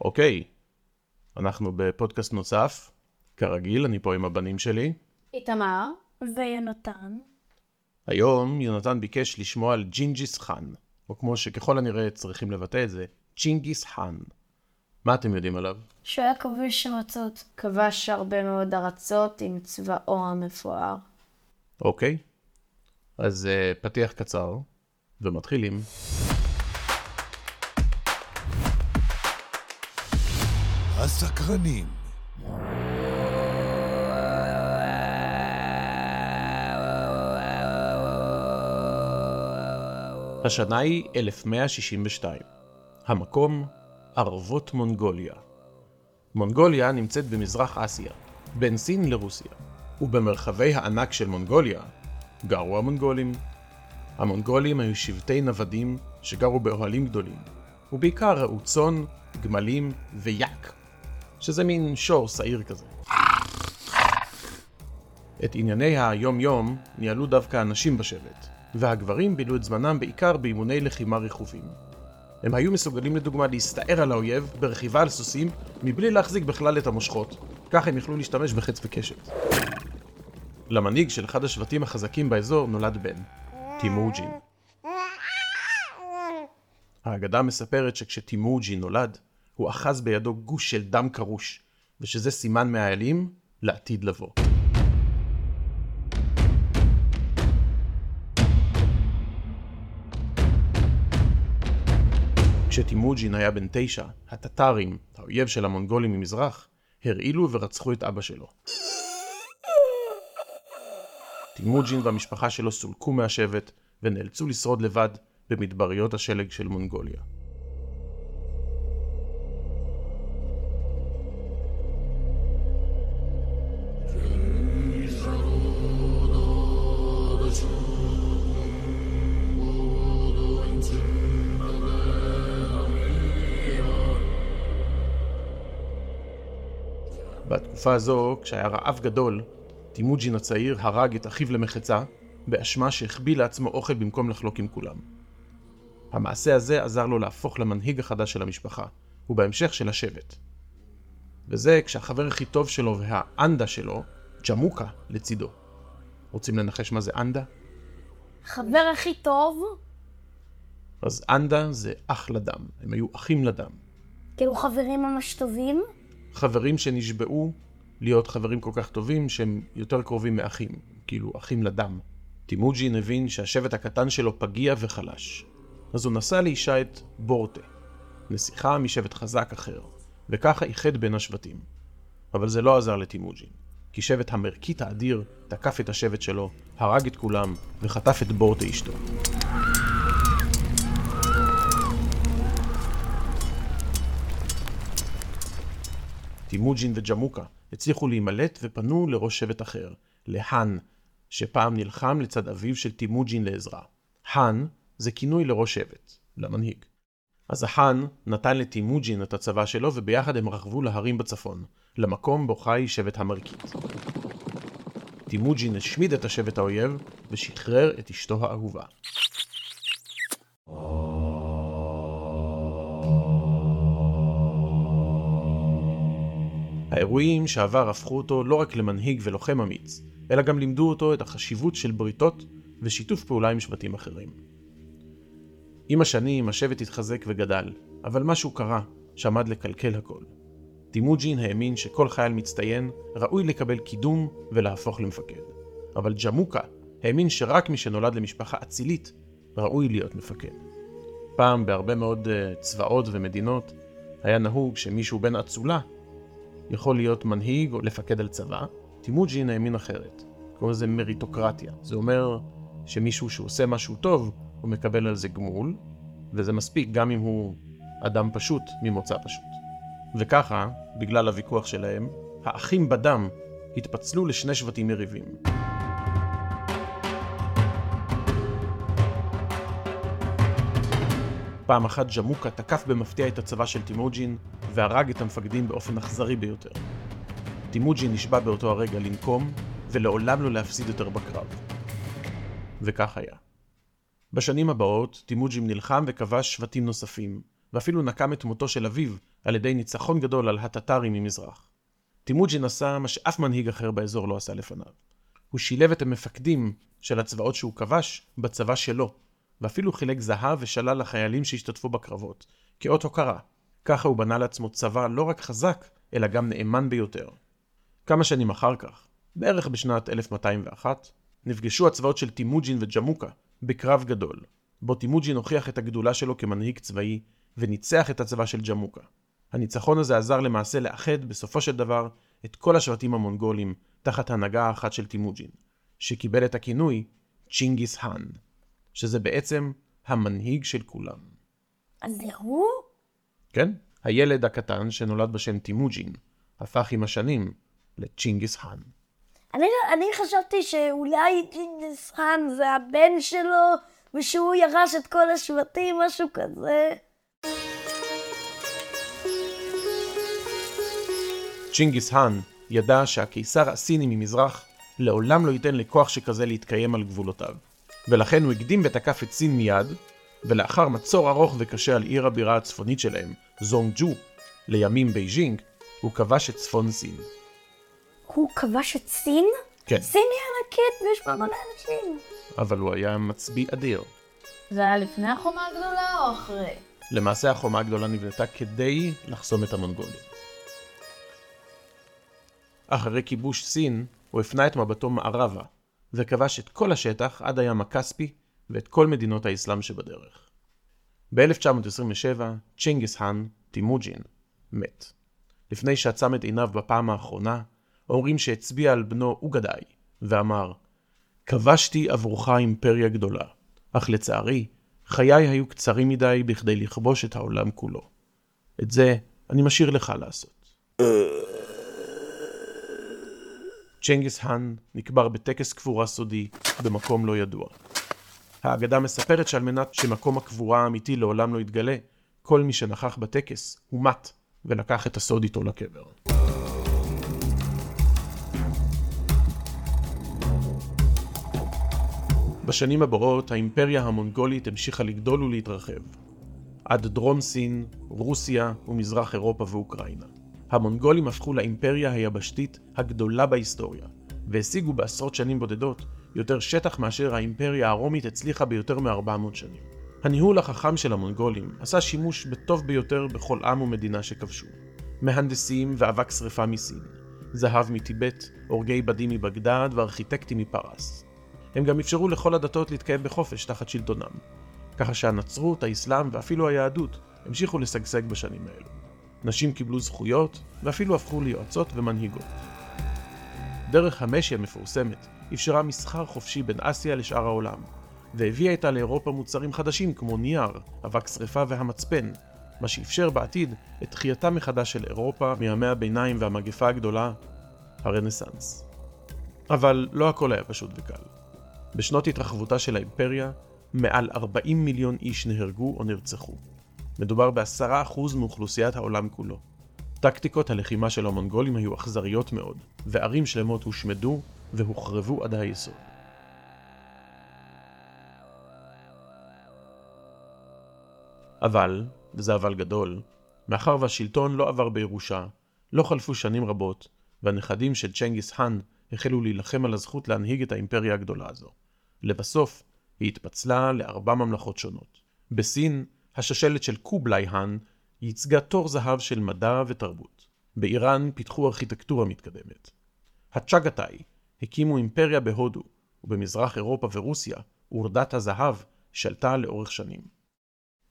אוקיי, אנחנו בפודקאסט נוסף. כרגיל, אני פה עם הבנים שלי. איתמר. ויונתן. היום יונתן ביקש לשמוע על ג'ינג'יס חאן, או כמו שככל הנראה צריכים לבטא את זה, ג'ינגיס חאן. מה אתם יודעים עליו? שהוא היה כובש ארצות. כבש הרבה מאוד ארצות עם צבאו המפואר. אוקיי, אז אה, פתיח קצר, ומתחילים. הסקרנים. השנה היא 1162. המקום, ערבות מונגוליה. מונגוליה נמצאת במזרח אסיה, בין סין לרוסיה, ובמרחבי הענק של מונגוליה גרו המונגולים. המונגולים היו שבטי נוודים שגרו באוהלים גדולים, ובעיקר ראו צאן, גמלים ויק, שזה מין שור שעיר כזה. את ענייני היום-יום ניהלו דווקא הנשים בשבט, והגברים בילו את זמנם בעיקר באימוני לחימה רכובים. הם היו מסוגלים לדוגמה להסתער על האויב ברכיבה על סוסים מבלי להחזיק בכלל את המושכות, כך הם יכלו להשתמש בחץ וקשת. למנהיג של אחד השבטים החזקים באזור נולד בן, טימוג'ין. האגדה מספרת שכשטימוג'ין נולד, הוא אחז בידו גוש של דם קרוש, ושזה סימן מהאלים לעתיד לבוא. כשטימוג'ין היה בן תשע, הטטרים, האויב של המונגולים ממזרח, הרעילו ורצחו את אבא שלו. טימוג'ין והמשפחה שלו סולקו מהשבט ונאלצו לשרוד לבד במדבריות השלג של מונגוליה. בתקופה הזו, כשהיה רעב גדול, טימוג'ין הצעיר הרג את אחיו למחצה, באשמה שהחביא לעצמו אוכל במקום לחלוק עם כולם. המעשה הזה עזר לו להפוך למנהיג החדש של המשפחה, ובהמשך של השבט. וזה כשהחבר הכי טוב שלו והאנדה שלו, ג'מוקה, לצידו. רוצים לנחש מה זה אנדה? חבר הכי טוב? אז אנדה זה אח לדם, הם היו אחים לדם. כאילו חברים ממש טובים? חברים שנשבעו להיות חברים כל כך טובים שהם יותר קרובים מאחים, כאילו אחים לדם. טימוג'ין הבין שהשבט הקטן שלו פגיע וחלש. אז הוא נשא לאישה את בורטה, נסיכה משבט חזק אחר, וככה איחד בין השבטים. אבל זה לא עזר לטימוג'ין, כי שבט המרקית האדיר תקף את השבט שלו, הרג את כולם, וחטף את בורטה אשתו. טימוג'ין וג'מוקה הצליחו להימלט ופנו לראש שבט אחר, להאן, שפעם נלחם לצד אביו של טימוג'ין לעזרה. האן זה כינוי לראש שבט, למנהיג. אז ההאן נתן לטימוג'ין את הצבא שלו וביחד הם רכבו להרים בצפון, למקום בו חי שבט המרקית. טימוג'ין השמיד את השבט האויב ושחרר את אשתו האהובה. האירועים שעבר הפכו אותו לא רק למנהיג ולוחם אמיץ, אלא גם לימדו אותו את החשיבות של בריתות ושיתוף פעולה עם שבטים אחרים. עם השנים השבט התחזק וגדל, אבל משהו קרה שעמד לקלקל הכל. טימוג'ין האמין שכל חייל מצטיין ראוי לקבל קידום ולהפוך למפקד. אבל ג'מוקה האמין שרק מי שנולד למשפחה אצילית ראוי להיות מפקד. פעם בהרבה מאוד uh, צבאות ומדינות היה נהוג שמישהו בן אצולה יכול להיות מנהיג או לפקד על צבא. טימוג'ין האמין אחרת. קוראים לזה מריטוקרטיה. זה אומר שמישהו שעושה משהו טוב, הוא מקבל על זה גמול, וזה מספיק גם אם הוא אדם פשוט ממוצא פשוט. וככה, בגלל הוויכוח שלהם, האחים בדם התפצלו לשני שבטים יריבים. פעם אחת ג'מוקה תקף במפתיע את הצבא של טימוג'ין והרג את המפקדים באופן אכזרי ביותר. טימוג'ין נשבע באותו הרגע לנקום ולעולם לא להפסיד יותר בקרב. וכך היה. בשנים הבאות טימוג'ין נלחם וכבש שבטים נוספים, ואפילו נקם את מותו של אביו על ידי ניצחון גדול על הטטרים ממזרח. טימוג'ין עשה מה שאף מנהיג אחר באזור לא עשה לפניו. הוא שילב את המפקדים של הצבאות שהוא כבש בצבא שלו, ואפילו חילק זהב ושלל לחיילים שהשתתפו בקרבות, כאות הוקרה. ככה הוא בנה לעצמו צבא לא רק חזק, אלא גם נאמן ביותר. כמה שנים אחר כך, בערך בשנת 1201, נפגשו הצבאות של טימוג'ין וג'מוקה בקרב גדול, בו טימוג'ין הוכיח את הגדולה שלו כמנהיג צבאי, וניצח את הצבא של ג'מוקה. הניצחון הזה עזר למעשה לאחד בסופו של דבר את כל השבטים המונגולים תחת הנהגה האחת של טימוג'ין, שקיבל את הכינוי צ'ינגיס האן, שזה בעצם המנהיג של כולם. אז זה הוא? כן, הילד הקטן שנולד בשם טימוג'ין, הפך עם השנים לצ'ינגיס האן. אני, אני חשבתי שאולי ג'ינגיס חאן זה הבן שלו, ושהוא ירש את כל השבטים, משהו כזה. צ'ינגיס האן ידע שהקיסר הסיני ממזרח לעולם לא ייתן לכוח שכזה להתקיים על גבולותיו, ולכן הוא הקדים ותקף את סין מיד, ולאחר מצור ארוך וקשה על עיר הבירה הצפונית שלהם, זונג ג'ו, לימים בייג'ינג, הוא כבש את צפון סין. הוא כבש את סין? כן, סין היא ענקית ויש בה מלא אנשים. אבל הוא היה מצביא אדיר. זה היה לפני החומה הגדולה או אחרי? למעשה החומה הגדולה נבנתה כדי לחסום את המונגולים. אחרי כיבוש סין, הוא הפנה את מבטו מערבה, וכבש את כל השטח עד הים הכספי ואת כל מדינות האסלאם שבדרך. ב-1927, צ'ינגיס האן, טימוג'ין, מת. לפני שעצם את עיניו בפעם האחרונה, אומרים שהצביע על בנו אוגדאי, ואמר, כבשתי עבורך אימפריה גדולה, אך לצערי, חיי היו קצרים מדי בכדי לכבוש את העולם כולו. את זה אני משאיר לך לעשות. צ'נגיס האן נקבר בטקס קבורה סודי במקום לא ידוע. האגדה מספרת שעל מנת שמקום הקבורה האמיתי לעולם לא יתגלה, כל מי שנכח בטקס הומת ולקח את הסוד איתו לקבר. בשנים הבאות האימפריה המונגולית המשיכה לגדול ולהתרחב. עד דרום סין, רוסיה ומזרח אירופה ואוקראינה. המונגולים הפכו לאימפריה היבשתית הגדולה בהיסטוריה, והשיגו בעשרות שנים בודדות יותר שטח מאשר האימפריה הרומית הצליחה ביותר מ-400 שנים. הניהול החכם של המונגולים עשה שימוש בטוב ביותר בכל עם ומדינה שכבשו. מהנדסים ואבק שרפה מסין, זהב מטיבט, הורגי בדים מבגדד וארכיטקטים מפרס. הם גם אפשרו לכל הדתות להתקיים בחופש תחת שלטונם, ככה שהנצרות, האסלאם ואפילו היהדות המשיכו לשגשג בשנים האלו. נשים קיבלו זכויות ואפילו הפכו ליועצות ומנהיגות. דרך המשי המפורסמת אפשרה מסחר חופשי בין אסיה לשאר העולם, והביאה איתה לאירופה מוצרים חדשים כמו נייר, אבק שרפה והמצפן, מה שאפשר בעתיד את תחייתה מחדש של אירופה מימי הביניים והמגפה הגדולה, הרנסאנס. אבל לא הכל היה פשוט וקל. בשנות התרחבותה של האימפריה, מעל 40 מיליון איש נהרגו או נרצחו. מדובר בעשרה אחוז מאוכלוסיית העולם כולו. טקטיקות הלחימה של המונגולים היו אכזריות מאוד, וערים שלמות הושמדו והוחרבו עד היסוד. אבל, וזה אבל גדול, מאחר והשלטון לא עבר בירושה, לא חלפו שנים רבות, והנכדים של צ'נגיס האן החלו להילחם על הזכות להנהיג את האימפריה הגדולה הזו. לבסוף, היא התפצלה לארבע ממלכות שונות. בסין, השושלת של קובלאי האן ייצגה תור זהב של מדע ותרבות. באיראן פיתחו ארכיטקטורה מתקדמת. הצ'אגתאי הקימו אימפריה בהודו, ובמזרח אירופה ורוסיה, אורדת הזהב שלטה לאורך שנים.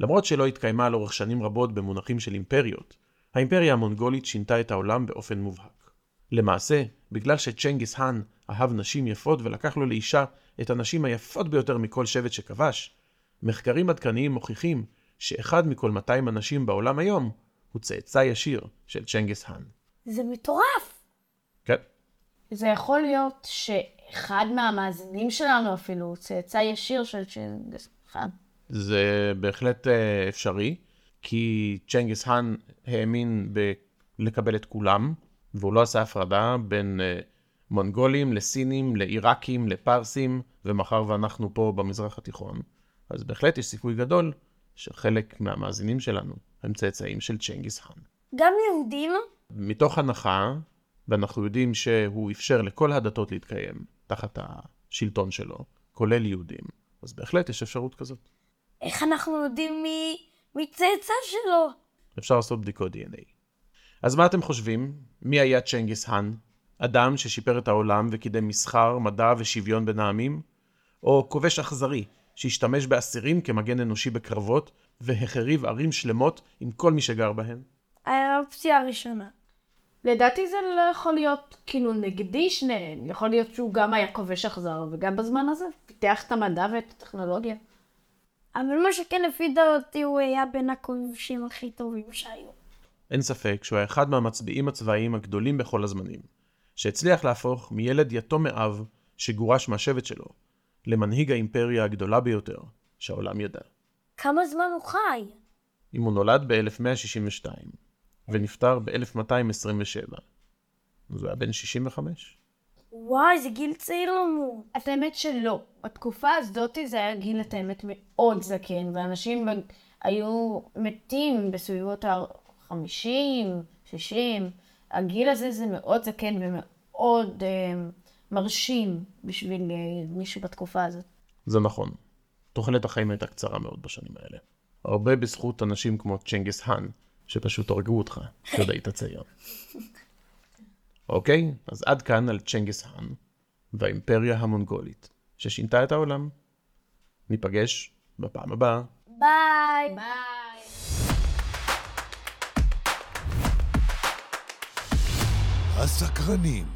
למרות שלא התקיימה לאורך שנים רבות במונחים של אימפריות, האימפריה המונגולית שינתה את העולם באופן מובהק. למעשה, בגלל שצ'נגיס האן אהב נשים יפות ולקח לו לאישה את הנשים היפות ביותר מכל שבט שכבש, מחקרים עדכניים מוכיחים שאחד מכל 200 אנשים בעולם היום הוא צאצא ישיר של צ'נגיס האן. זה מטורף. זה יכול להיות שאחד מהמאזינים שלנו אפילו צאצא ישיר של צ'ינגס חאן. זה בהחלט אה, אפשרי, כי צ'נגיס האן האמין בלקבל את כולם, והוא לא עשה הפרדה בין אה, מונגולים לסינים, לעיראקים, לפרסים, ומאחר ואנחנו פה במזרח התיכון, אז בהחלט יש סיכוי גדול שחלק מהמאזינים שלנו הם צאצאים של צ'נגיס חאן. גם יהודים? מתוך הנחה, ואנחנו יודעים שהוא אפשר לכל הדתות להתקיים תחת השלטון שלו, כולל יהודים, אז בהחלט יש אפשרות כזאת. איך אנחנו יודעים מי, מי צאצא שלו? אפשר לעשות בדיקות DNA. אז מה אתם חושבים? מי היה צ'נגיס האן? אדם ששיפר את העולם וקידם מסחר, מדע ושוויון בין העמים? או כובש אכזרי שהשתמש באסירים כמגן אנושי בקרבות והחריב ערים שלמות עם כל מי שגר בהן? האופציה הראשונה. לדעתי זה לא יכול להיות כאילו נגדי שניהם. יכול להיות שהוא גם היה כובש אכזר, וגם בזמן הזה פיתח את המדע ואת הטכנולוגיה. אבל מה שכן לפי דעתי הוא היה בין הכובשים הכי טובים שהיו. אין ספק שהוא היה אחד מהמצביעים הצבאיים הגדולים בכל הזמנים, שהצליח להפוך מילד יתום מאב שגורש מהשבט שלו, למנהיג האימפריה הגדולה ביותר שהעולם ידע. כמה זמן הוא חי? אם הוא נולד ב-1162 ונפטר ב-1227, אז הוא היה בן 65? וואי, זה גיל צעיר למות. את האמת שלא. בתקופה הזאת זה היה גיל את האמת מאוד זקן, ואנשים ב- היו מתים בסביבות ה-50, 60. הגיל הזה זה מאוד זקן ומאוד אה, מרשים בשביל אה, מישהו בתקופה הזאת. זה נכון. תוחלת החיים הייתה קצרה מאוד בשנים האלה. הרבה בזכות אנשים כמו צ'נגיס האן, שפשוט הרגו אותך כשעוד היית צעיר. אוקיי, אז עד כאן על צ'נגיס האן והאימפריה המונגולית, ששינתה את העולם. ניפגש בפעם הבאה. ביי. ביי. הסקרנים.